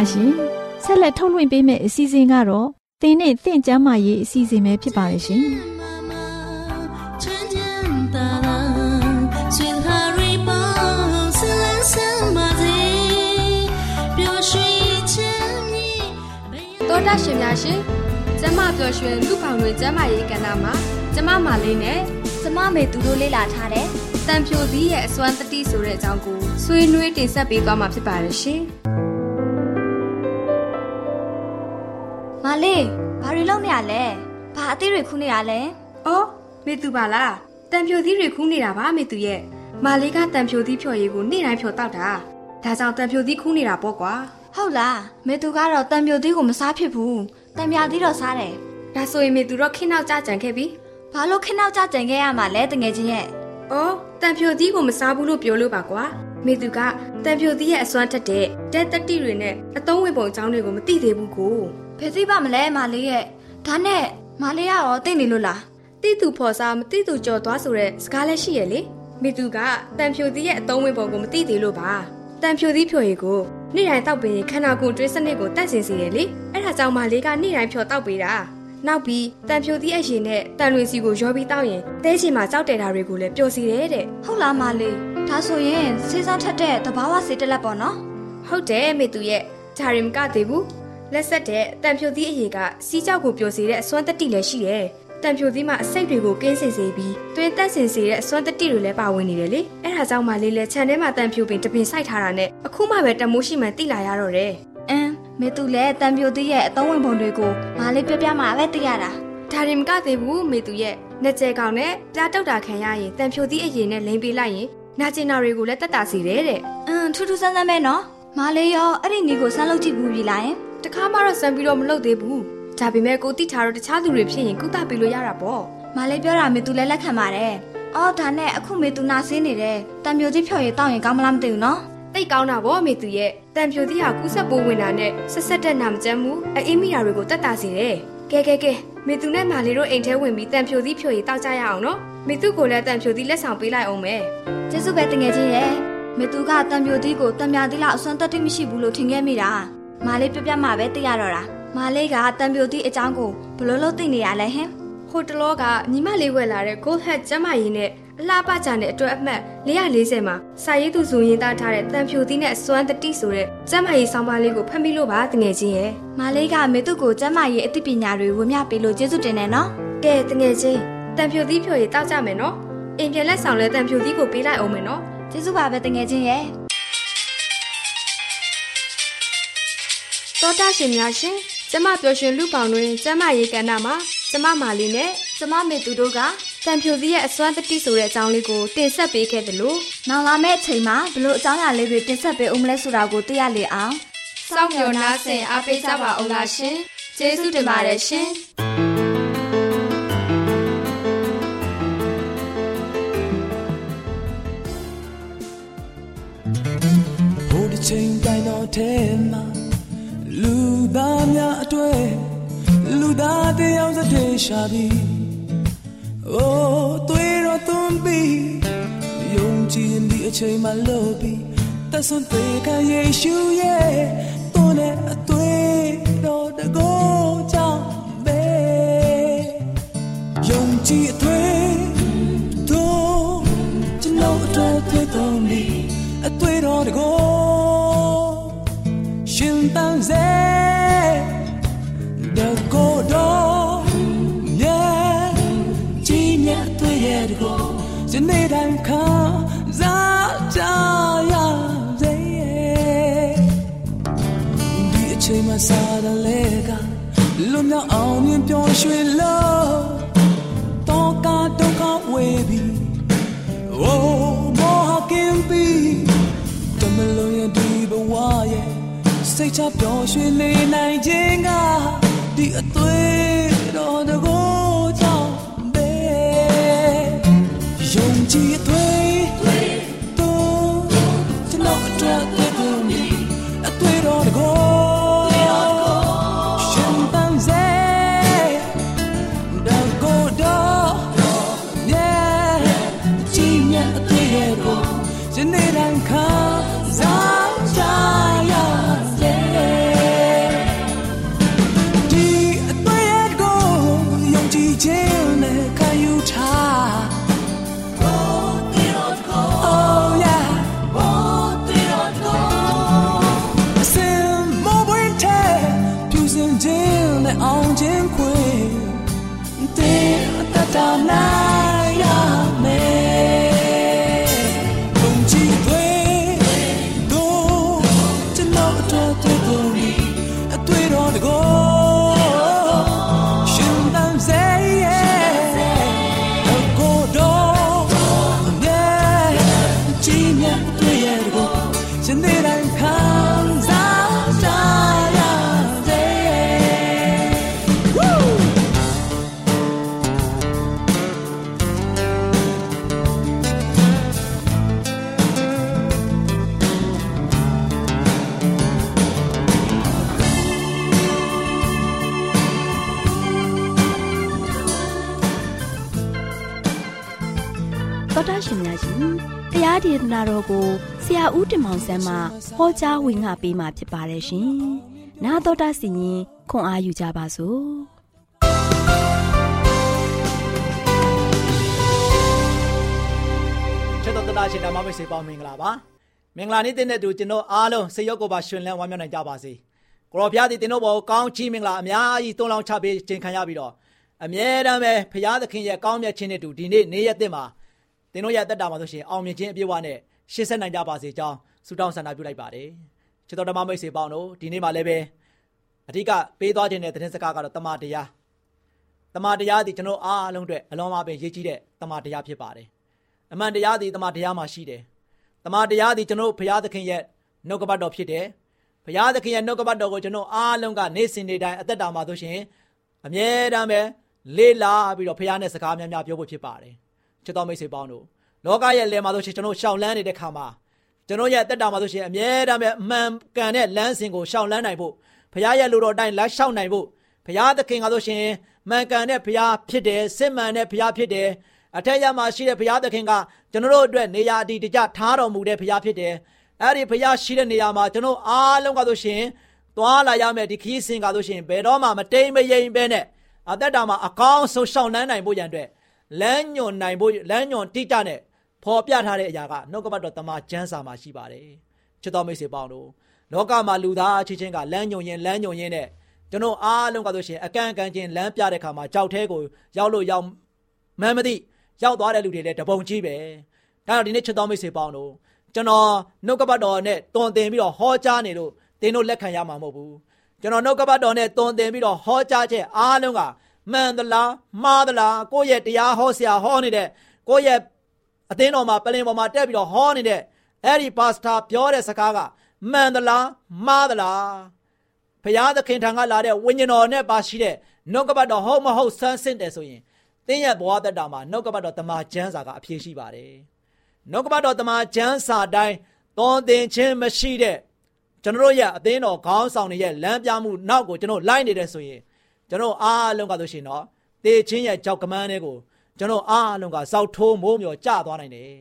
များရှင်ဆက်လက်ထုတ်လွှင့်ပေးမယ့်အစီအစဉ်ကတော့တင်းနဲ့တင့်ကျမ်းမာရေးအစီအစဉ်ပဲဖြစ်ပါရဲ့ရှင်တော်တာရှင်များရှင်ကျမပျော်ရွှင်လူပေါင်းတွေကျမရေးကဏ္ဍမှာကျမမာလေးနဲ့ကျမမေသူတို့လေ့လာထားတယ်။တန်ဖြိုစည်းရဲ့အစွမ်းတတိဆိုတဲ့အကြောင်းကိုဆွေးနွေးတင်ဆက်ပေးသွားမှာဖြစ်ပါတယ်ရှင်။ မလေးဘာတွေလုပ်နေရလဲ။ဘာအသေးတွေခူးနေရလဲ။အော်မေသူပါလား။တန်ဖြိုစည်းတွေခူးနေတာပါမေသူရဲ့။မလေးကတန်ဖြိုစည်းဖြော်ရည်ကိုနေ့တိုင်းဖြော်တောက်တာ။ဒါကြောင့်တန်ဖြိုစည်းခူးနေတာပေါ့ကွာ။ဟုတ်လား။မေသူကတော့တန်ဖြိုစည်းကိုမစားဖြစ်ဘူး။တန်ပြာသီးတော့စားတယ်။ဒါဆိုရင်မေသူတော့ခင်းနောက်ကြကြံခဲ့ပြီ။ဘာလို့ခင်းနောက်ကြကြံခဲ့ရမှာလဲတငယ်ချင်းရဲ့။အော်တန်ဖြိုသီးကိုမစားဘူးလို့ပြောလို့ပါကွာ။မေသူကတန်ဖြိုသီးရဲ့အစွမ်းထက်တဲ့တက်တတိတွေနဲ့အသုံးဝင်ပုံအကြောင်းတွေကိုမသိသေးဘူးကို။ ဖယ်သိပါမလဲမလေးရဲ့။ဒါနဲ့မလေးရတော့သိနေလို့လား။တိသူဖော်စားမတိသူကြော်သွားဆိုတဲ့စကားလည်းရှိရဲ့လေ။မေသူကတန်ဖြိုသီးရဲ့အသုံးဝင်ပုံကိုမသိသေးလို့ပါ။တန်ဖြိုသီးဖြိုရည်ကိုနေ့တိုင်းတောက်ပင်ခန္ဓာကိုယ်တွေးစနစ်ကိုတန့်စင်စေတယ်လေ။အဲ့ဒါကြောင့်မလေးကနေ့တိုင်းဖြော်တောက်ပေးတာ။နောက်ပြီးတန်ဖြိုသီးအရင်နဲ့တန်လွင်စီကိုရောပြီးတောက်ရင်တဲချင်မှာကြောက်တယ်တာတွေကိုလည်းပျော်စီတယ်တဲ့ဟုတ်လားမလေးဒါဆိုရင်စေးစားထက်တဲ့တဘာဝစေးတက်လက်ပေါ့နော်ဟုတ်တယ်မေသူရဲ့ဂျာရင်မကသေးဘူး လက်ဆက်တဲ့တန်ဖြိုသီးအရေးကစီးကြောက်ကိုပျော်စေတဲ့အစွမ်းတတိလည်းရှိတယ်တန်ဖြိုသီးမှာအစိတ်တွေကိုကင်းစင်စေပြီးတွင်းတက်စင်စေတဲ့အစွမ်းတတိတွေလည်းပါဝင်နေတယ်လေအဲ့ဒါကြောင့်မလေးလဲခြံထဲမှာတန်ဖြိုပင်တပင်စိုက်ထားတာနဲ့အခုမှပဲတမိုးရှိမှန်တိလာရတော့တယ်အင်းမေသူလည်းတန်ပြိုသေးရဲ့အသုံးဝင်ပုံတွေကိုငါလေးပြပြမှာပဲသိရတာဒါရင်မကသေးဘူးမေသူရဲ့နှစ်ကျဲကောင်နဲ့ပြားတောက်တာခံရရင်တန်ဖြိုသီးအရင်နဲ့လိန်ပေးလိုက်ရင်နာကျင်နာတွေကိုလည်းတက်တာစီတယ်တဲ့အင်းထူးထူးဆန်းဆန်းပဲနော်မလေးရောအဲ့ဒီနီကိုဆန်းလုပ်ကြည့်ဘူးပြီလားယင် တခါမှတော့ဆန်းပြီးတော့မလုပ်သေးဘူးဒါပေမဲ့ကိုတိထားတော့တခြားသူတွေဖြစ်ရင်ကုသပေးလို့ရတာပေါ့မလေးပြောတာမေသူလည်းလက်ခံပါတယ်အော်ဒါနဲ့အခုမေသူနာဆင်းနေတယ်တံပြိုကြီးဖြော်ရည်တောင်းရင်ကောင်းမလားမသိဘူးနော်တိတ်ကောင်းတာဗောမေသူရဲ့တံဖြိုသီးဟာကူးဆက်ပိုးဝင်တာနဲ့ဆက်ဆက်တဲ့နာမကျန်းမှုအေးမိတာတွေကိုတက်တာစေတယ်ကဲကဲကဲမေသူနဲ့မာလီတို့အိမ်ထဲဝင်ပြီးတန်ဖြိုသီးဖြိုရည်တောက်ကြရအောင်နော်မေသူကိုလည်းတန်ဖြိုသီးလက်ဆောင်ပေးလိုက်အောင်မယ်ကျေးဇူးပဲတငယ်ချင်းရဲ့မေသူကတန်ဖြိုသီးကိုတံမြာသီးလောက်အစွမ်းတက်တိမရှိဘူးလို့ထင်ခဲ့မိတာ မာလေးပြပြမှပဲသိရတော့တာမာလေးကတံပြိုသည့်အကြောင်းကိုဘလို့လို့သိနေရလဲဟင်ဟိုတလောကညီမလေးဝယ်လာတဲ့ Gold Hat ကျမရည်နဲ့အလှပကြတဲ့အတွက်အမှတ်440မှာစာရေးသူဆိုရင်သားထားတဲ့တန်ဖြူသီးနဲ့စွမ်းတတိဆိုတဲ့ကျမရည်ဆောင်းပါးလေးကိုဖတ်မိလို့ပါတငယ်ချင်းရဲ့မာလေးကမေသူကိုကျမ်းမာရေးအသိပညာတွေဝေမျှပေးလို့ကျေးဇူးတင်တယ်နော်ကဲတငယ်ချင်းတန်ဖြူသီးဖြိုရည်တောက်ကြမယ်နော်အိမ်ပြန်လက်ဆောင်လဲတန်ဖြူသီးကိုပေးလိုက်အောင်မယ်နော်ကျေးဇူးပါပဲတငယ်ချင်းရဲ့ တောတာရှင်များရှင်ကျမပျော်ရွှင်လူပေါင်းတွင်ကျမရေကဏ္ဍမှာကျမမာလီနဲ့ကျမမေသူတို့ကတန်ဖြူသီးရဲ့အစွမ်းတတိဆိုတဲ့အကြောင်းလေးကိုတင်ဆက်ပေးခဲ့တယ်လို့နောက်လာမယ့်အချိန်မှာဘလို့အကြောင်းအရာလေးတွေတင်ဆက်ပေးဦးမလဲဆိုတာကိုသိရလေအောင်စောင့်မျှော်နားဆင်အားပေးကြပါအောင်လားရှင်ကျေးဇူးတင်ပါတယ်ရှင်ဟိုတစ်ချိန်တိုင်းတော့ထဲမှာလူ သားများအတွေ့လူသားတယောက်စတဲ့ရှာပြီးအိုးတွေးတော့သွန်ပြီးယုံကြည်ဒီအချိန်မှလို့ပြီးတဆွန်သေးကယေရှုရဲ့တွန်းတဲ့အတွေ့တော့တကောကြောင့်ပဲယုံကြည်အတွေ့တော့ကျွန်တော်အတွက်တွေ့တော့ပြီးအတွေ့တော်တကောရှင်တန်စေ စနေတိုင်းခါစားကြရစေဒီအချိန်မှာစားတယ်လေကလွန်မြောက်အောင်မြင်ပျော်ရွှင်လို့တော့ကဒုက္ခဝေပြီး Oh, more can be တမလို့ရဒီဘဝရဲ့စိတ်ချပျော်ရွှ ရှင်များရှင်တရားဒေသနာတော်ကိုဆရာဦးတင်မောင်ဆန်းမှဟောကြားဝင်ငါပေးมาဖြစ်ပါတယ်ရှင်။နာတော်တာစီရင်ခွန်အားယူကြပါစို့။ချစ်တော်တနာရှင်ဓမ္မမိတ်ဆွေပေါင်းမင်္ဂလာပါမင်္ဂလာနေ့တဲ့နဲ့တူကျွန်တော်အားလုံးစိတ်ရောကိုယ်ပါရှင်လန်းဝမ်းမြောက်နိုင်ကြပါစေကိုရောဘုရားသည်တင်တို့ဘောကောင်းချီးမင်္ဂလာအများကြီးတွန်းလောင်းချပေးခြင်းခံရပြီးတော့အမြဲတမ်းပဲဘုရားသခင်ရဲ့ကောင်းမြတ်ခြင်းနဲ့တူဒီနေ့နေ့ရက်တဲ့မှာ တင်တို့ရဲ့တက်တာမှာဆိုရှင်အောင်မြင်ခြင်းအပြည့်အဝနဲ့ရှေ့ဆက်နိုင်ကြပါစေကြောင်းဆုတောင်းဆန္ဒပြုလိုက်ပါတယ်ချစ်တော်ဓမ္မမိတ်ဆွေပေါင်းတို့ဒီနေ့မှာလည်းပဲအဓိကပေးသွားခြင်းတဲ့သတင်းစကားကတော့တမန်တရားတမန်တရားသည်ကျွန်တော်အားလုံးအတွက်အလုံးအပင်ရေးကြီးတဲ့တမန်တရားဖြစ်ပါတယ်အမှန်တရားသည်တမန်တရားမှာရှိတယ်။တမန်တရားသည်ကျွန်တော်ဘုရားသခင်ရဲ့နှုတ်ကပတ်တော်ဖြစ်တယ်။ဘုရားသခင်ရဲ့နှုတ်ကပတ်တော်ကိုကျွန်တော်အားလုံးကနေ့စဉ်နေ့တိုင်းအသက်တာမှာဆိုရှင်အမြဲတမ်းပဲလေးလာပြီးတော့ဘုရားနဲ့စကားများများပြောဖို့ဖြစ်ပါတယ်။ ချစ်တော်မိတ်ဆွေပေါင်းတို့လောကရဲ့လယ်မှာဆိုရှင်ကျွန်တော်ရှောင်လန်းနေတဲ့ခါမှာကျွန်တော်ရဲ့အသက်တာမှာဆိုရှင်အမြဲတမ်းပဲအမှန်ကန်တဲ့လမ်းစဉ်ကိုရှောင်လန်းနိုင်ဖို့ဘုရားရဲ့လူတော်အတိုင်းလမ်းလျှောက်နိုင်ဖို့ဘုရားသခင်ကဆိုရှင်မှန်ကန်တဲ့ဘုရားဖြစ်တယ်စစ်မှန်တဲ့ဘုရားဖြစ်တယ်အထက်ရမှာရှိတဲ့ဘုရားသခင်ကကျွန်တော်တို့အတွက်နေရာအတီးတကျထားတော်မူတဲ့ဘုရားဖြစ်တယ်။အဲ့ဒီဘုရားရှိတဲ့နေရာမှာကျွန်တော်အားလုံးကဆိုရှင်သွားလာရမယ်ဒီခီးစဉ်ကားလို့ရှိရင်ဘယ်တော့မှမတိမ်မယိမ်ပဲနဲ့အသက်တာမှာအကောင်းဆုံးရှောင်လန်းနိုင်ဖို့ရန်အတွက် လမ်းညွန်နိုင်ဖို့လမ်းညွန်တိကျနဲ့ဖော်ပြထားတဲ့အရာကနှုတ်ကပတ်တော်တမန်ကျမ်းစာမှာရှိပါတယ်ချစ်တော်မိတ်ဆွေပေါင်းတို့လောကမှာလူသားချင်းချင်းကလမ်းညွန်ရင်လမ်းညွန်ရင်နဲ့ကျွန်တော်အားလုံးကဆိုရှင်အကန့်အကန့်ချင်းလမ်းပြတဲ့ခါမှာကြောက်သေးကိုရောက်လို့ရောက်မှန်းမသိရောက်သွားတဲ့လူတွေလည်းတပုံကြီးပဲဒါတော့ဒီနေ့ချစ်တော်မိတ်ဆွေပေါင်းတို့ကျွန်တော်နှုတ်ကပတ်တော်နဲ့တွန်တင်ပြီးတော့ဟောကြားနေလို့သင်တို့လက်ခံရမှာမဟုတ်ဘူးကျွန်တော်နှုတ်ကပတ်တော်နဲ့တွန်တင်ပြီးတော့ဟောကြားချက်အားလုံးက မှန်သလားမှားသလားကိုယ့်ရဲ့တရားဟောဆရာဟောနေတဲ့ကိုယ့်ရဲ့အသင်းတော်မှာပလင်ပေါ်မှာတက်ပြီးတော့ဟောနေတဲ့အဲ့ဒီပါစတာပြောတဲ့စကားကမှန်သလားမှားသလားဘုရားသခင်ထံကလာတဲ့ဝိညာဉ်တော်နဲ့ပါရှိတဲ့နှုတ်ကပတ်တော်ဟုတ်မဟုတ်ဆန်းစစ်တယ်ဆိုရင်တင်းရဲ့ဘဝတက်တာမှာနှုတ်ကပတ်တော်တမန်ကျမ်းစာကအပြည့်ရှိပါတယ်နှုတ်ကပတ်တော်တမန်ကျမ်းစာတိုင်းသွန်သင်ခြင်းမရှိတဲ့ကျွန်တော်ရဲ့အသင်းတော်ခေါင်းဆောင်တွေရဲ့လမ်းပြမှုနောက်ကိုကျွန်တော်လိုက်နေတယ်ဆိုရင် ကျွန်တော်အားလုံးကဆိုရှင်တော့တေချင်းရဲ့ကြောက်ကမန်းတွေကိုကျွန်တော်အားလုံးကစောက်ထိုးမိုးမျောကျသွားနိုင်တယ်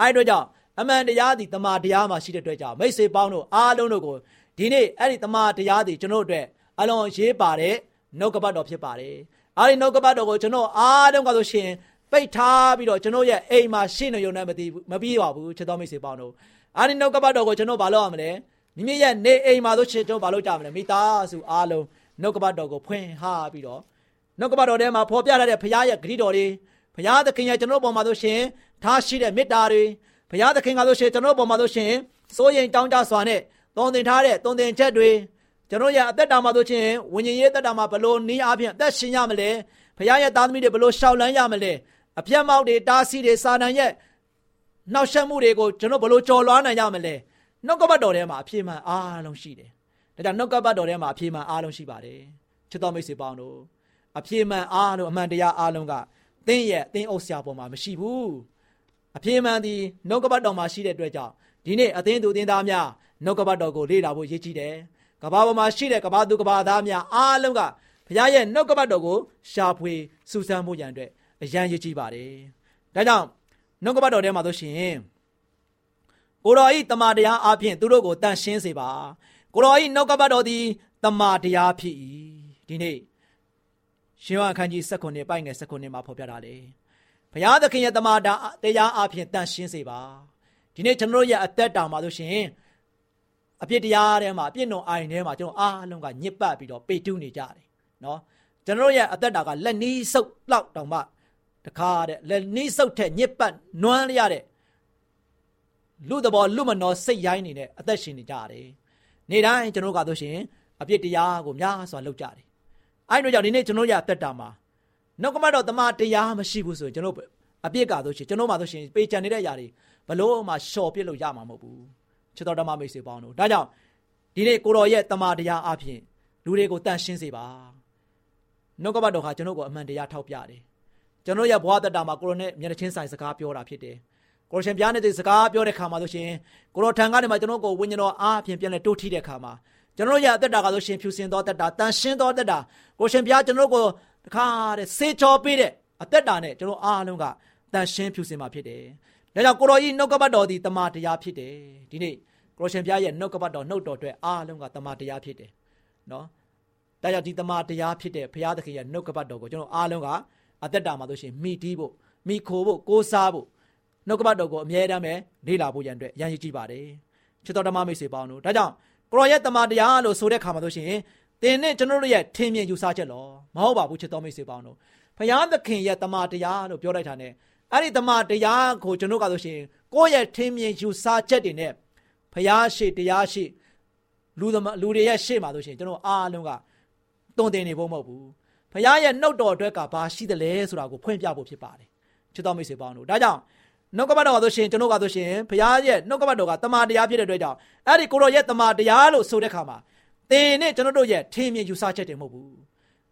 အဲ့တို့ကြောင့်အမှန်တရားသည်တမာတရားမှာရှိတဲ့အတွက်ကြောင့်မိတ်ဆွေပေါင်းတို့အားလုံးတို့ကိုဒီနေ့အဲ့ဒီတမာတရားသည်ကျွန်တော်တို့အတွက်အလွန်ရေးပါတဲ့နှုတ်ကပတ်တော်ဖြစ်ပါတယ်အဲ့ဒီနှုတ်ကပတ်တော်ကိုကျွန်တော်အားလုံးကဆိုရှင်ပိတ်ထားပြီးတော့ကျွန်တော်ရဲ့အိမ်မှာရှင်းနေရုံနဲ့မသိဘူးမပြီးပါဘူးချစ်တော်မိတ်ဆွေပေါင်းတို့အဲ့ဒီနှုတ်ကပတ်တော်ကိုကျွန်တော်ဘာလုပ်ရမလဲမိမိရဲ့နေအိမ်မှာဆိုရှင်ကျွန်တော်ဘာလုပ်ကြမလဲမိသားစုအားလုံး နှုတ်ကပတ်တော်ကိုဖွင့်ဟပြီးတော့နှုတ်ကပတ်တော်ထဲမှာဖော်ပြထားတဲ့ဘုရားရဲ့ဂရုတော်တွေဘုရားသခင်ရဲ့ကျွန်တော်ပေါ်မှာဆိုရှင်ထားရှိတဲ့မေတ္တာတွေဘုရားသခင်ကဆိုရှင်ကျွန်တော်ပေါ်မှာဆိုရှင်စိုးရင်တောင်းတစွာနဲ့တုံသင်ထားတဲ့တုံသင်ချက်တွေကျွန်တော်ရဲ့အသက်တာမှာဆိုရှင်ဝิญဉ်ရေးအသက်တာမှာဘလို့နည်းအားဖြင့်အသက်ရှင်ရမလဲဘုရားရဲ့သားသမီးတွေဘလို့ရှောက်လန်းရမလဲအပြတ်မောက်တွေတားဆီးတွေစာနံရဲ့နှောက်ယှက်မှုတွေကိုကျွန်တော်ဘလို့ကြော်လွှားနိုင်ရမလဲနှုတ်ကပတ်တော်ထဲမှာအပြည့်မှန်အားလုံးရှိတယ် ဒါကြောင့်နှုတ်ကပတ်တော်ထဲမှာအပြည့်မှန်အားလုံးရှိပါတယ်ချစ်တော်မိတ်ဆွေပေါင်းတို့အပြည့်မှန်အားလုံးအမှန်တရားအားလုံးကသင်ရဲ့သင်အုပ်ဆရာပေါ်မှာမရှိဘူးအပြည့်မှန်ဒီနှုတ်ကပတ်တော်မှာရှိတဲ့အတွက်ကြောင့်ဒီနေ့အသင်းသူအသင်းသားများနှုတ်ကပတ်တော်ကိုလေ့လာဖို့ရည်ကြည်တယ်ကဘာပေါ်မှာရှိတဲ့ကဘာသူကဘာသားများအားလုံးကဘုရားရဲ့နှုတ်ကပတ်တော်ကိုရှာဖွေစူးစမ်းမှုရန်အတွက်အရန်ရည်ကြည်ပါတယ်ဒါကြောင့်နှုတ်ကပတ်တော်ထဲမှာဆိုရှင်ကိုတော်ဤတမန်တရားအပြင်သူတို့ကိုတန်ရှင်းစေပါ ကိုတော်ဤနှုတ်ကပတ်တော်သည်တမန်တရားဖြစ်၏ဒီနေ့ရှင်ယောဟန်ခန်းကြီး16ပိုက်ငယ်16မှာဖော်ပြထားတယ်ဘုရားသခင်ရဲ့တမန်တရားအပြင်တန်ရှင်းစေပါဒီနေ့ကျွန်တော်ရဲ့အသက်တာမှာဆိုရှင်အပြစ်တရားထဲမှာအပြစ်နှုံအိုင်ထဲမှာကျွန်တော်အားလုံးကညစ်ပတ်ပြီးတော့ပေတုနေကြတယ်နော်ကျွန်တော်ရဲ့အသက်တာကလက်နီးဆုပ်လောက်တောင်မှတခါတဲ့လက်နီးဆုပ်တဲ့ညစ်ပတ်နွမ်းရတဲ့လူတဘောလူမနောစိတ်ရိုင်းနေတဲ့အသက်ရှင်နေကြတယ် နေတိုင်းကျွန်တော်ကဆိုရှင်အပြစ်တရားကိုများစွာလုပ်ကြတယ်အဲ့တို့ကြောင့်ဒီနေ့ကျွန်တော်ရဲ့အသက်တာမှာနှုတ်ကပတ်တော်တမန်တရားမရှိဘူးဆိုရင်ကျွန်တော်အပြစ်ကဆိုရှင်ကျွန်တော်မှဆိုရှင်ပေချန်နေတဲ့အရာတွေဘလို့မှလျှော်ပြစ်လို့ရမှာမဟုတ်ဘူးချစ်တော်ဓမ္မမိတ်ဆွေပေါင်းတို့ဒါကြောင့်ဒီနေ့ကိုတော်ရဲ့တမန်တရားအပြင်လူတွေကိုတန်ရှင်းစေပါနှုတ်ကပတ်တော်ကကျွန်တော်ကိုအမှန်တရားထောက်ပြတယ်ကျွန်တော်ရဲ့ဘဝတတမှာကိုရိုနဲ့မျက်နှာချင်းဆိုင်စကားပြောတာဖြစ်တယ် ကိုရရှင်ပြားနေတဲ့စကားပြောတဲ့ခါမှာဆိုရှင်ကိုရောထံကနေမှကျွန်တော်ကိုဝိညာဉ်တော်အားဖြင့်ပြန်လဲတိုးထီးတဲ့ခါမှာကျွန်တော်ရဲ့အသက်တာကဆိုရှင်ဖြူစင်သောအသက်တာတန်ရှင်းသောအသက်တာကိုရှင်ပြားကျွန်တော်ကိုတခါတဲ့စေချော်ပေးတဲ့အသက်တာနဲ့ကျွန်တော်အားလုံးကတန်ရှင်းဖြူစင်မှာဖြစ်တယ်ဒါကြောင့်ကိုရောဤနှုတ်ကပတ်တော်သည်တမန်တရားဖြစ်တယ်ဒီနေ့ကိုရရှင်ပြားရဲ့နှုတ်ကပတ်တော်နှုတ်တော်အတွက်အားလုံးကတမန်တရားဖြစ်တယ်နော်ဒါကြောင့်ဒီတမန်တရားဖြစ်တဲ့ဘုရားသခင်ရဲ့နှုတ်ကပတ်တော်ကိုကျွန်တော်အားလုံးကအသက်တာမှာဆိုရှင်မိတီးဖို့မိခိုဖို့ကိုးစားဖို့ နှုတ်ကပတ်တော်ကိုအမြဲတမ်းပဲလေ့လာဖို့ရန်အတွက်ရန်ရည်ကြည့်ပါတယ်ချစ်တော်ဓမ္မမိတ်ဆွေပေါင်းတို့ဒါကြောင့်ကိုရောရဲ့တမန်တရားလို့ဆိုတဲ့ခါမှာဆိုရှင်သင်နဲ့ကျွန်တော်တို့ရဲ့ထင်မြင်ယူဆချက်လောမဟုတ်ပါဘူးချစ်တော်မိတ်ဆွေပေါင်းတို့ဘုရားသခင်ရဲ့တမန်တရားလို့ပြောလိုက်တာ ਨੇ အဲ့ဒီတမန်တရားကိုကျွန်တော်ကဆိုရှင်ကိုယ့်ရဲ့ထင်မြင်ယူဆချက်တွေနဲ့ဘုရားရှိတရားရှိလူသမလူတွေရဲ့ရှေ့မှာဆိုရှင်ကျွန်တော်အားလုံးကတုံတင်နေဖို့မဟုတ်ဘူးဘုရားရဲ့နှုတ်တော်အတွက်ကဘာရှိသလဲဆိုတာကိုဖွင့်ပြဖို့ဖြစ်ပါတယ်ချစ်တော်မိတ်ဆွေပေါင်းတို့ဒါကြောင့် နှုတ်ကပတ်တော်ကဆိုရှင်ကျွန်တော်ကဆိုရှင်ဘုရားရဲ့နှုတ်ကပတ်တော်ကတမန်တရားဖြစ်တဲ့အတွက်ကြောင့်အဲ့ဒီကိုရောရဲ့တမန်တရားလို့ဆိုတဲ့ခါမှာသင်နဲ့ကျွန်တော်တို့ရဲ့ထင်မြင်ယူဆချက်တွေမဟုတ်ဘူး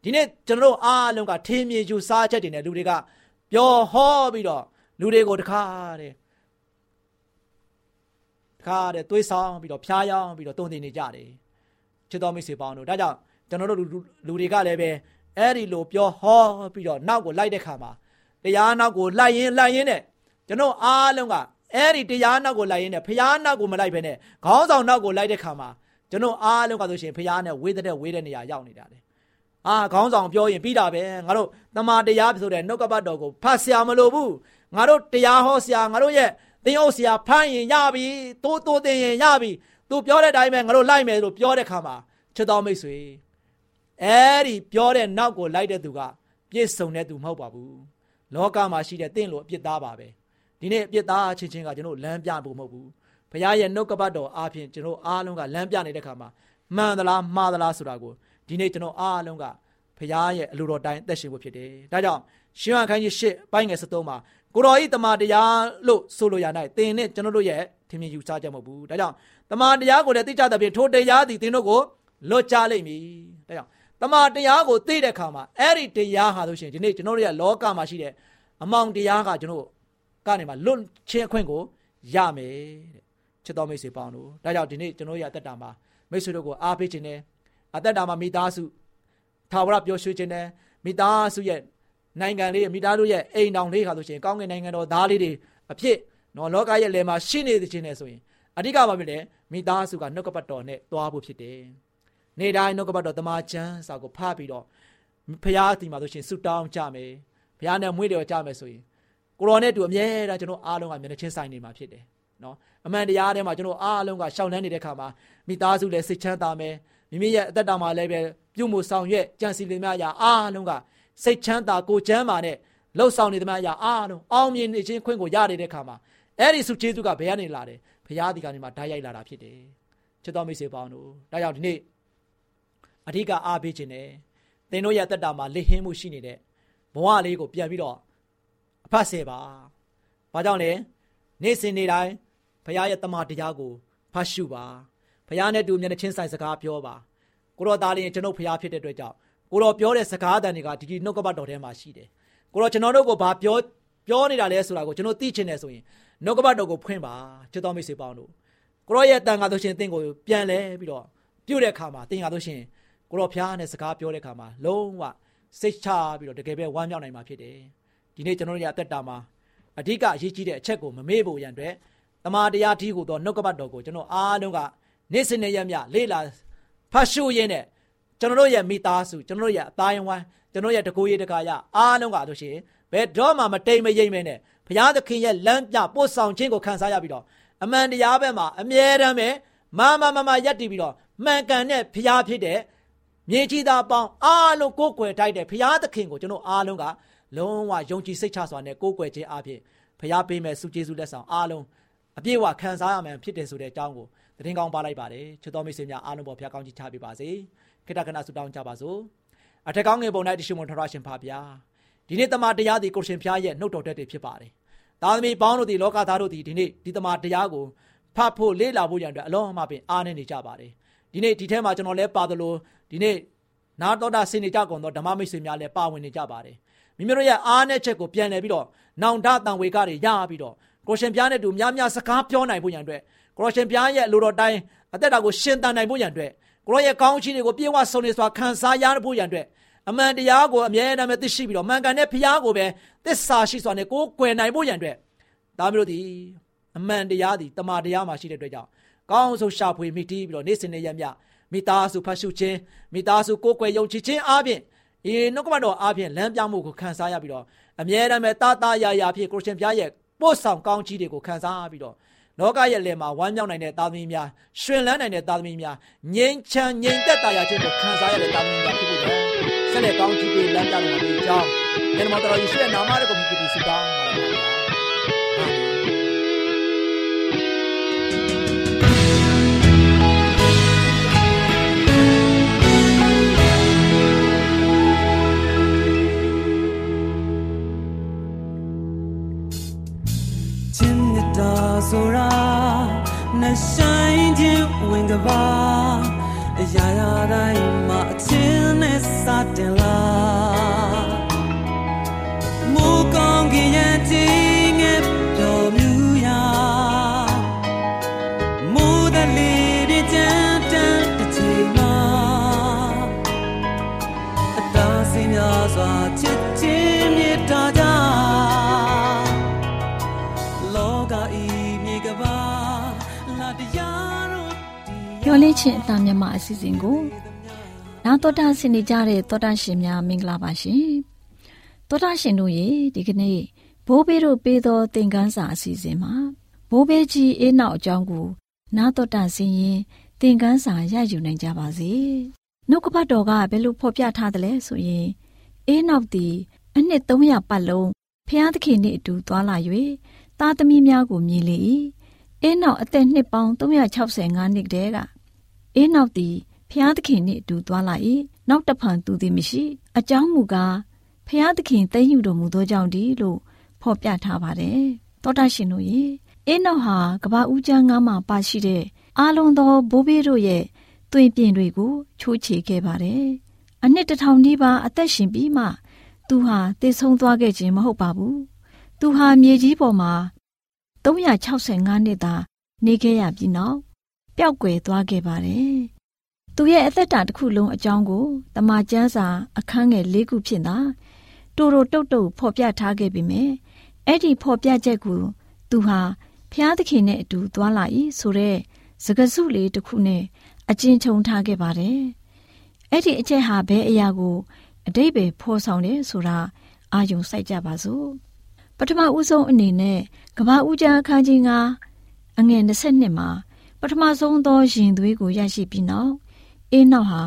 ဒီနေ့ကျွန်တော်တို့အားလုံးကထင်မြင်ယူဆချက်တွေနဲ့လူတွေကပြောဟောပြီးတော့လူတွေကိုတခါတဲ့တခါတဲ့သွေးဆောင်ပြီးတော့ဖျားယောင်းပြီးတော့တုံတင်နေကြတယ်ချစ်တော်မိတ်ဆွေပေါင်းတို့ဒါကြောင့်ကျွန်တော်တို့လူတွေကလည်းပဲအဲ့ဒီလိုပြောဟောပြီးတော့နောက်ကိုလိုက်တဲ့ခါမှာတရားနောက်ကိုလိုက်ရင်လိုက်ရင်နဲ့ ကျွန်တော်အားလုံးကအဲ့ဒီတရားနောက်ကိုလိုက်ရင်းနဲ့ဖျားနောက်ကိုမလိုက်ဘဲနဲ့ခေါင်းဆောင်နောက်ကိုလိုက်တဲ့ခါမှာကျွန်တော်အားလုံးကဆိုရှင်ဖရားနဲ့ဝေးတဲ့ဝေးတဲ့နေရာရောက်နေတာလေအာခေါင်းဆောင်ပြောရင်ပြီးတာပဲငါတို့တမာတရားဆိုတဲ့နှုတ်ကပတ်တော်ကိုဖတ်ဆရာမလိုဘူးငါတို့တရားဟောဆရာငါတို့ရဲ့သင်အုပ်ဆရာဖမ်းရင်ရပြီတိုးတိုးတင်ရင်ရပြီသူပြောတဲ့အတိုင်းပဲငါတို့လိုက်မယ်လို့ပြောတဲ့ခါမှာချစ်တော်မိတ်ဆွေအဲဒီပြောတဲ့နောက်ကိုလိုက်တဲ့သူကပြည့်စုံတဲ့သူမဟုတ်ပါဘူးလောကမှာရှိတဲ့တင့်လိုအပြစ်သားပါပဲ ဒီနေ့အပြစ်သားချင်းချင်းကကျွန်တော်လမ်းပြဖို့မဟုတ်ဘူးဘုရားရဲ့နှုတ်ကပတ်တော်အားဖြင့်ကျွန်တော်အားလုံးကလမ်းပြနေတဲ့ခါမှာမှန်သလားမှားသလားဆိုတာကိုဒီနေ့ကျွန်တော်အားလုံးကဘုရားရဲ့အလိုတော်တိုင်းအသက်ရှင်ဖို့ဖြစ်တယ်ဒါကြောင့်ရှင်ဟန်ခိုင်းကြီးရှစ်ပိုင်းငယ်73မှာကိုတော်ဤတမန်တရားလို့ဆိုလိုရ၌သင်နဲ့ကျွန်တော်တို့ရဲ့ထင်မြင်ယူဆချက်မဟုတ်ဘူးဒါကြောင့်တမန်တရားကိုလည်းသိကြတဲ့ဖြင့်ထိုတရားသည်သင်တို့ကိုလွတ်ကြလိမ့်မည်ဒါကြောင့်တမန်တရားကိုသိတဲ့အခါမှာအဲ့ဒီတရားဟာဆိုရှင်ဒီနေ့ကျွန်တော်တို့ရဲ့လောကမှာရှိတဲ့အမောင်တရားကကျွန်တော် ကနေမှာလွတ်ချင်းအခွင့်ကိုရမယ်တဲ့ချစ်တော်မိတ်ဆွေပေါင်းတို့ဒါကြောင့်ဒီနေ့ကျွန်တော်ရဲ့အသက်တာမှာမိတ်ဆွေတို့ကိုအားပေးခြင်းနဲ့အသက်တာမှာမိသားစုထာဝရပျော်ရွှင်ခြင်းနဲ့မိသားစုရဲ့နိုင်ငံလေးမိသားစုရဲ့အိမ်တောင်လေးခါဆိုရှင်ကောင်းကင်နိုင်ငံတော်သားလေးတွေအဖြစ်နော်လောကရဲ့လယ်မှာရှိနေခြင်းနဲ့ဆိုရင်အဓိကပါပဲလေမိသားစုကနှုတ်ကပတ်တော်နဲ့သွားဖို့ဖြစ်တယ်။နေ့တိုင်းနှုတ်ကပတ်တော်တမန်ကျမ်းစာကိုဖတ်ပြီးတော့ဖရားတီမှာဆိုရှင်ဆုတောင်းကြမယ်။ဖရားနဲ့မွေးတယ်ကြမယ်ဆိုရင် ကိုရောနဲ့တူအမြဲတမ်းကျွန်တော်အားလုံးကမျက်နှာချင်းဆိုင်နေမှာဖြစ်တယ်။နော်အမှန်တရားထဲမှာကျွန်တော်အားလုံးကရှောင်လန်းနေတဲ့ခါမှာမိသားစုလည်းစိတ်ချမ်းသာမယ်။မိမိရဲ့အသက်တာမှာလည်းပဲပြုမှုဆောင်ရွက်ကြံစည်နေများရာအားလုံးကစိတ်ချမ်းသာကိုချမ်းသာနဲ့လှုပ်ဆောင်နေသမျှရာအားလုံးအောင်မြင်နေခြင်းခွင့်ကိုရနေတဲ့ခါမှာအဲ့ဒီစုကျေးဇူးကဘယ်ကနေလာတယ်ဘုရားဒီကနေမှဓာတ်ရိုက်လာတာဖြစ်တယ်ချစ်တော်မိတ်ဆွေပေါင်းတို့ဒါကြောင့်ဒီနေ့အဓိကအားပေးခြင်းနဲ့သင်တို့ရဲ့တက်တာမှာလေဟင်းမှုရှိနေတဲ့ဘဝလေးကိုပြန်ပြီးတော့ အဖတ်စေပါဘာကြောင့်လဲနေ့စဉ်နေ့တိုင်းဘုရားရဲ့တမန်တရားကိုဖတ်ရှုပါဘုရားနဲ့တူမျက်နှာချင်းဆိုင်စကားပြောပါကိုတော်သားလေးကျွန်ုပ်ဘုရားဖြစ်တဲ့အတွက်ကြောင့်ကိုတော်ပြောတဲ့စကားတန်တွေကဒီဒီနှုတ်ကပတ်တော်ထဲမှာရှိတယ်ကိုတော်ကျွန်တော်တို့ကိုဘာပြောပြောနေတာလဲဆိုတာကိုကျွန်တော်သိချင်တယ်ဆိုရင်နှုတ်ကပတ်တော်ကိုဖွင့်ပါချစ်တော်မိတ်ဆွေပေါင်းတို့ကိုရောရဲ့တန်ခါဆိုရှင်တင့်ကိုပြန်လဲပြီးတော့ပြုတ်တဲ့အခါမှာတင်ခါဆိုရှင်ကိုရောဖျားနဲ့စကားပြောတဲ့အခါမှာလုံးဝစိတ်ချပြီးတော့တကယ်ပဲဝမ်းမြောက်နိုင်မှာဖြစ်တယ် ဒီနေ့ကျွန်တော်တို့ရဲ့အသက်တာမှာအဓိကအရေးကြီးတဲ့အချက်ကိုမမေ့ဖို့ရန်အတွက်တမာတရားထီးကိုတော့နှုတ်ကပတ်တော်ကိုကျွန်တော်အားလုံးကနေ့စဉ်နဲ့ရက်မြလေ့လာဖတ်ရှုရင်းနဲ့ကျွန်တော်တို့ရဲ့မိသားစုကျွန်တော်တို့ရဲ့အတိုင်းဝိုင်းကျွန်တော်ရဲ့တကူရေးတကာရအားလုံးကဆိုရှင်ဘယ်တော့မှမတိမ်မယိမ့်မဲနဲ့ဘုရားသခင်ရဲ့လမ်းပြပို့ဆောင်ခြင်းကိုခံစားရပြီးတော့အမှန်တရားဘက်မှာအမြဲတမ်းပဲမမမမယက်တည်ပြီးတော့မှန်ကန်တဲ့ဘုရားဖြစ်တဲ့မြေကြီးသားပေါင်းအားလုံးကိုးကွယ်တိုက်တဲ့ဘုရားသခင်ကိုကျွန်တော်အားလုံးက လုံးဝယုံကြည်စိတ်ချစွာနဲ့ကိုးကွယ်ခြင်းအပြင်ဘုရားပေးမဲ့စုကျေးဇူးလက်ဆောင်အားလုံးအပြည့်အဝခံစားရမယ်ဖြစ်တယ်ဆိုတဲ့အကြောင်းကိုသတင်းကောင်းပါလိုက်ပါတယ်ချစ်တော်မိတ်ဆွေများအားလုံးပေါ်ဘုရားကောင်းကြီးချပေးပါစေခိတ္တကနာဆုတောင်းကြပါစို့အထက်ကောင်းငယ်ပုံ၌တရှိမွန်ထရရှင်ဖာဗျာဒီနေ့တမန်တရားသည်ကိုရှင်ဖျားရဲ့နှုတ်တော်တက်တွေဖြစ်ပါတယ်သားသမီးပေါင်းတို့ဒီလောကသားတို့ဒီဒီနေ့ဒီတမန်တရားကိုဖတ်ဖို့လေ့လာဖို့ရန်အတွက်အလုံးအမပင်အားနေနေကြပါတယ်ဒီနေ့ဒီထဲမှာကျွန်တော်လည်းပါသလိုဒီနေ့နာတော်တာဆင်နေကြကုန်သောဓမ္မမိတ်ဆွေများလည်းပါဝင်နေကြပါတယ် မိမိတို့ရဲ့အားနဲ့ချက်ကိုပြန်လည်ပြီးတော့နောင်တတန်ဝေကတွေရပြီးတော့ကိုရှင်ပြားနဲ့တူများများစကားပြောနိုင်ဖို့ရန်အတွက်ကိုရှင်ပြားရဲ့လူတော်တိုင်းအသက်တာကိုရှင်သန်နိုင်ဖို့ရန်အတွက်ကိုရဲ့ကောင်းချီးတွေကိုပြေဝဆုံနေစွာခံစားရဖို့ရန်အတွက်အမှန်တရားကိုအမြဲတမ်းသိရှိပြီးတော့မှန်ကန်တဲ့ဖရားကိုပဲသစ္စာရှိစွာနဲ့ကိုယ်ကွယ်နိုင်ဖို့ရန်အတွက်ဒါမျိုးတို့ဒီအမှန်တရားဒီတမာတရားမှာရှိတဲ့အတွက်ကြောင့်ကောင်းဆုံးရှာဖွေမိတီးပြီးတော့နေ့စဉ်နေ့ရက်မြမိသားစုဖတ်ရှုခြင်းမိသားစုကိုယ်ကွယ်ယုံကြည်ခြင်းအပြင် အေးနှုတ်ကပတ်တော်အပြင်လမ်းပြမှုကိုခံစားရပြီးတော့အမြဲတမ်းပဲတာတာယာယာဖြစ်ကိုရှင်ဘုရားရဲ့ပို့ဆောင်ကောင်းကြီးတွေကိုခံစားပြီးတော့လောကရဲ့လယ်မှာဝမ်းမြောက်နိုင်တဲ့သားသမီးများရှင်လန်းနိုင်တဲ့သားသမီးများငြိမ်းချမ်းငြိမ်သက်သာရခြင်းကိုခံစားရတဲ့သားသမီးများဖြစ်ဖို့တော့ဆက်လက်ကောင်းချီးပေးလမ်းပြလို့ဒီအကြောင်းယနေ့မှာတော်ယေရှုရဲ့နာမတော်ကိုမြည်ပြီးဆုတောင်းပါရစေဆိုတာ ဆိုင်ခြင်းဝင်ကပါအရာရာတိုင်းမှာအချင်း ချင်းအသားမြမအစီအစဉ်ကိုနာတော်တာဆင်နေကြတဲ့တော်တာရှင်များမင်္ဂလာပါရှင်တော်တာရှင်တို့ရေဒီကနေ့ဘိုးဘေးတို့ပေးသောသင်ခန်းစာအစီအစဉ်မှာဘိုးဘေးကြီးအေးနောက်အကြောင်းကိုနာတော်တာဆင်ရင်သင်ခန်းစာရယူနိုင်ကြပါစေနှုတ်ကပတ်တော်ကဘယ်လိုဖော်ပြထားသလဲဆိုရင်အေးနောက်သည်အနှစ်300ပတ်လုံးဖျားသခင်နှင့်အတူသွားလာ၍သားသမီးများကိုမြင်လေ၏အေးနောက်အသက်နှစ်ပေါင်း365နှစ်တည်းက အေးနောက်သည်ဖျားသခင်နှင့်အတူသွားလာ၏နောက်တဖန်သူသည်မရှိ အကြောင်းမူကားဖျားသခင်သိမ့်ယူတော်မူသောကြောင့်ဒီလို့ဖော်ပြထားပါတယ်တောတာရှင်တို့ရေအေးနောက်ဟာကဘာဦးကျမ်းငါးမှာပါရှိတဲ့အာလုံးသောဘိုးဘေးတို့ရဲ့သွင်ပြင်တွေကိုချိုးချေခဲ့ပါတယ်အနှစ်တစ်ထောင်နီးပါးအသက်ရှင်ပြီးမှ သူဟာသေဆုံးသွားခဲ့ခြင်းမဟုတ်ပါဘူးသူဟာမြေကြီးပေါ်မှာ365နှစ်သာနေခဲ့ရပြီးနောက် ပျောက်ကွယ်သွားခဲ့ပါတယ်။သူရဲ့အသက်တာတစ်ခုလုံးအကြောင်းကိုတမန်ကျမ်းစာအခန်းငယ်၄ခုဖြင့်သာတူတူတုတ်တုတ်ဖော်ပြထားခဲ့ပေမယ့်အဲ့ဒီဖော်ပြချက်ကိုသူဟာဖျားသခင်နဲ့အတူသွားလာ၏ဆိုတဲ့စကားစုလေးတစ်ခုနဲ့အကျဉ်းချုံထားခဲ့ပါတယ်။အဲ့ဒီအချက်ဟာဘယ်အရာကိုအတိတ်ပဲဖော်ဆောင်တယ်ဆိုတာအာယုံစိုက်ကြပါစို့ပထမဦးဆုံးအနေနဲ့ကဘာဦးကျမ်းအခန်းကြီး9အငယ်22မှာ ပထမဆုံးသောရင်သွေးကိုရရှိပြီးနောက်အေးနောက်ဟာ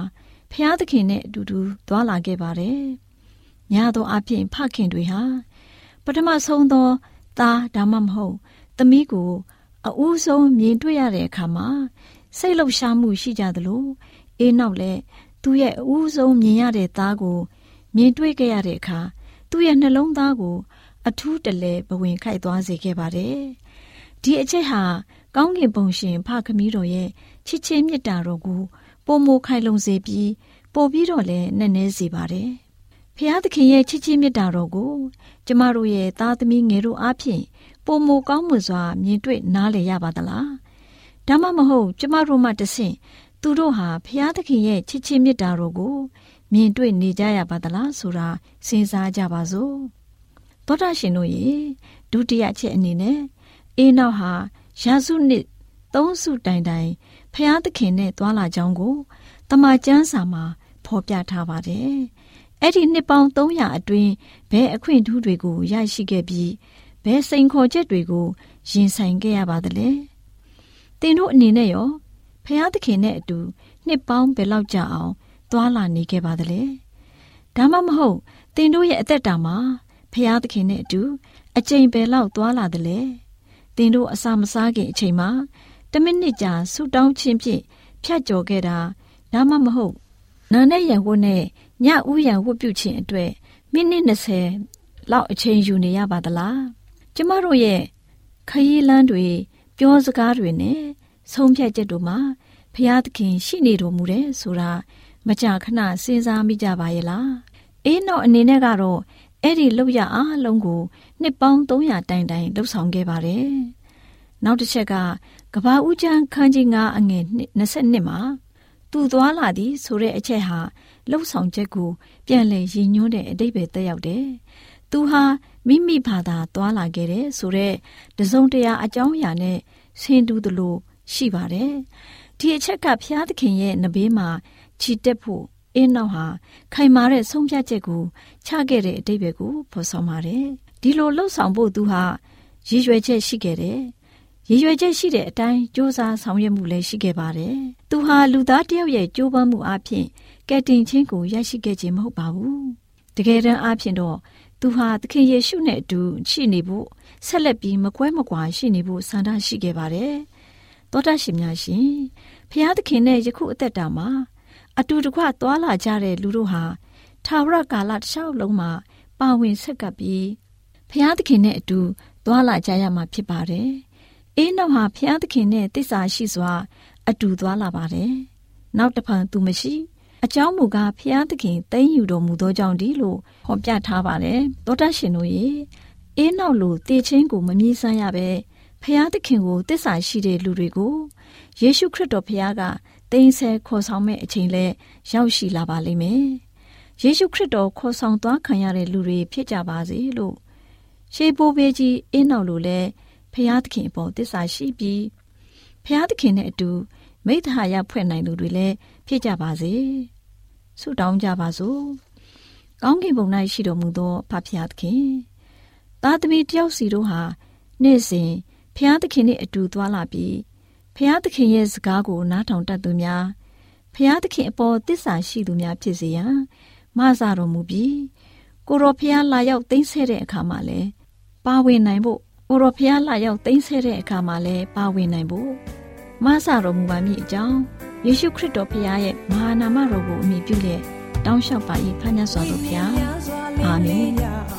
ဖျားသခင်နဲ့အတူတူသွားလာခဲ့ပါတယ်။ညာသောအဖြစ်ဖခင်တွေဟာပထမဆုံးသောသားဒါမှမဟုတ်သမီးကိုအဦးဆုံးမြင်တွေ့ရတဲ့အခါမှာစိတ်လှုပ်ရှားမှုရှိကြသလိုအေးနောက်လည်းသူ့ရဲ့အဦးဆုံးမြင်ရတဲ့သားကို မြင်တွေ့ခဲ့ရတဲ့အခါသူ့ရဲ့နှလုံးသားကို အထူးတလဲဘဝင်ခိုက်သွားစေခဲ့ပါတယ်။ဒီအချက်ဟာ ကောင်းကင်ဘုံရှင်ဖခမီးတော်ရဲ့ချစ်ချင်းမေတ္တာတော်ကိုပုံမခိုင်လုံစေပြီးပို့ပြီးတော့လည်းနက်နဲစေပါတယ်။ဖျားသခင်ရဲ့ချစ်ချင်းမေတ္တာတော်ကိုကျမတို့ရဲ့သားသမီးငယ်တို့အားဖြင့်ပုံမကောင်းမွန်စွာမြင်တွေ့နားလည်ရပါသလား။ဒါမှမဟုတ်ကျမတို့မှတဆင့်သူတို့ဟာဖျားသခင်ရဲ့ချစ်ချင်းမေတ္တာတော်ကိုမြင်တွေ့နေကြရပါသလားဆိုတာစဉ်းစားကြပါစို့။သောတာရှင်တို့ရေဒုတိယချက်အနေနဲ့အေးနောက်ဟာ ရာစုနှစ်သုံးစုတိုင်တိုင်ဖျားသခင်နဲ့တွာလာကြောင်းကိုတမန်ကျမ်းစာမှာဖော်ပြထားပါတယ်။အဲ့ဒီနှစ်ပေါင်း300အတွင်းဘယ်အခွင့်ထူးတွေကိုရရှိခဲ့ပြီးဘယ်စိန်ခေါ်ချက်တွေကိုရင်ဆိုင်ခဲ့ရပါသလဲ။သင်တို့အနေနဲ့ရောဖျားသခင်နဲ့အတူနှစ်ပေါင်းဘယ်လောက်ကြာအောင်တွာလာနေခဲ့ပါသလဲ။ဒါမှမဟုတ်သင်တို့ရဲ့အသက်တာမှာဖျားသခင်နဲ့အတူအချိန်ပဲလောက်သွားလာတယ်လေ တင်တို့အစာမစားခင်အချိန်မှာတမိနစ်ကြာဆူတောင်းခြင်းဖြင့်ဖြတ်ကျော်ခဲ့တာဒါမှမဟုတ်နာနဲ့ရံဝတ်နဲ့ညဥ်ရံဝတ်ပြုခြင်းအတွက်မိနစ်20လောက်အချိန်ယူနေရပါသလားကျမတို့ရဲ့ခရီးလမ်းတွေပြောစကားတွေနဲ့ဆုံးဖြတ်ချက်တို့မှာဖျားသခင်ရှိနေတော်မူတယ်ဆိုတာမကြာခဏစဉ်းစားမိကြပါရဲ့လားအေးတော့အနေနဲ့ကတော့အဲ့ဒီလောက်ရအားလုံးကို နှစ်ပေါင်း300တိုင်တိုင်လှုပ်ဆောင်ခဲ့ပါတယ်။နောက်တစ်ချက်ကကဘာဦးချမ်းခန်းကြီး9အငယ်22မှာသူသွားလာသည်ဆိုတဲ့အချက်ဟာလှုပ်ဆောင်ချက်ကိုပြန်လည်ရည်ညွှန်းတဲ့အတိတ်ပဲတက်ရောက်တယ်။သူဟာမိမိဘာသာသွားလာခဲ့တယ်ဆိုတဲ့တစုံတရာအကြောင်းအရာနဲ့ဆင်တူသလိုရှိပါတယ်။ဒီအချက်ကဖျားသခင်ရဲ့နဘေးမှာခြိတက်ဖို့အင်းနောက်ဟာခိုင်မာတဲ့ဆုံးဖြတ်ချက်ကိုချခဲ့တဲ့အတိတ်ပဲကိုဖော်ဆောင်ပါတယ်။ ဒီလိုလှုပ်ဆောင်ဖို့သူဟာရည်ရွယ်ချက်ရှိခဲ့တယ်။ရည်ရွယ်ချက်ရှိတဲ့အတိုင်းစ조사ဆောင်ရွက်မှုလည်းရှိခဲ့ပါတယ်။သူဟာလူသားတယောက်ရဲ့ကြိုးပမ်းမှုအပြင်ကယ်တင်ခြင်းကိုရရှိခဲ့ခြင်းမဟုတ်ပါဘူး။တကယ်တမ်းအပြင်တော့သူဟာသခင်ယေရှုနဲ့အတူရှိနေဖို့ဆက်လက်ပြီးမကွဲမကွာရှိနေဖို့ဆန္ဒရှိခဲ့ပါတယ်။သောတာရှင်များရှင်ဖျားသခင်နဲ့ယခုအသက်တာမှာအတူတကွသွားလာကြတဲ့လူတို့ဟာထာဝရကာလတစ်လျှောက်လုံးမှာပါဝင်ဆက်ကပ်ပြီး ဖျားသခင်နဲ့အတူသွားလာကြရမှာဖြစ်ပါတယ်။အေးနောက်ဟာဖျားသခင်နဲ့တစ္ဆာရှိစွာ အတူသွားလာပါတယ်။နောက်တစ်ဖန်သူမရှိအကြောင်းမူကားဖျားသခင်သိမ့်ယူတော်မူသောကြောင့်ဒီလို့ဟောပြထားပါတယ်။သောတရှင်တို့ရေအေးနောက်လိုတည်ချင်းကိုမမြည်ဆန်းရပဲဖျားသခင်ကိုတစ္ဆာရှိတဲ့လူတွေကိုယေရှုခရစ်တော်ဖျားကတိမ်ဆဲခေါ်ဆောင်မဲ့အချိန်လဲရောက်ရှိလာပါလိမ့်မယ်။ယေရှုခရစ်တော်ခေါ်ဆောင်သွားခံရတဲ့လူတွေဖြစ်ကြပါစေလို့ ရှေးဘိုးဘေးကြီးအင်းနောက်လိုလဲဖျားသခင်အပေါ်တစ္ဆာရှိပြီးဖျားသခင်နဲ့အတူမိတ္တဟာယဖွဲ့နိုင်သူတွေလည်းဖြစ်ကြပါစေဆုတောင်းကြပါစို့ကောင်းကင်ဘုံ၌ရှိတော်မူသောဖဖျားသခင်သားသမီးတယောက်စီတို့ဟာနေ့စဉ်ဖျားသခင်နဲ့အတူသွားလာပြီးဖျားသခင်ရဲ့စကားကိုနားထောင်တတ်သူများဖျားသခင်အပေါ်တစ္ဆာရှိသူများဖြစ်စေရန်မဆာတော်မူပြီးကိုရောဖျားလာရောက်သိမ့်ဆဲတဲ့အခါမှာလဲ ပါဝင်နိုင်ဖို့ကိုရောဖျားလာရောက်သိမ့်ဆဲတဲ့အခါမှာလဲပါဝင်နိုင်ဖို့မဆာတော်မူပါမည်အကြောင်းယေရှုခရစ်တော်ဖျားရဲ့မဟာနာမတော်ကိုအမိပြုလျက်တောင်းလျှောက်ပါ၏ဖခင်စွာတော်ဖျားအာမင်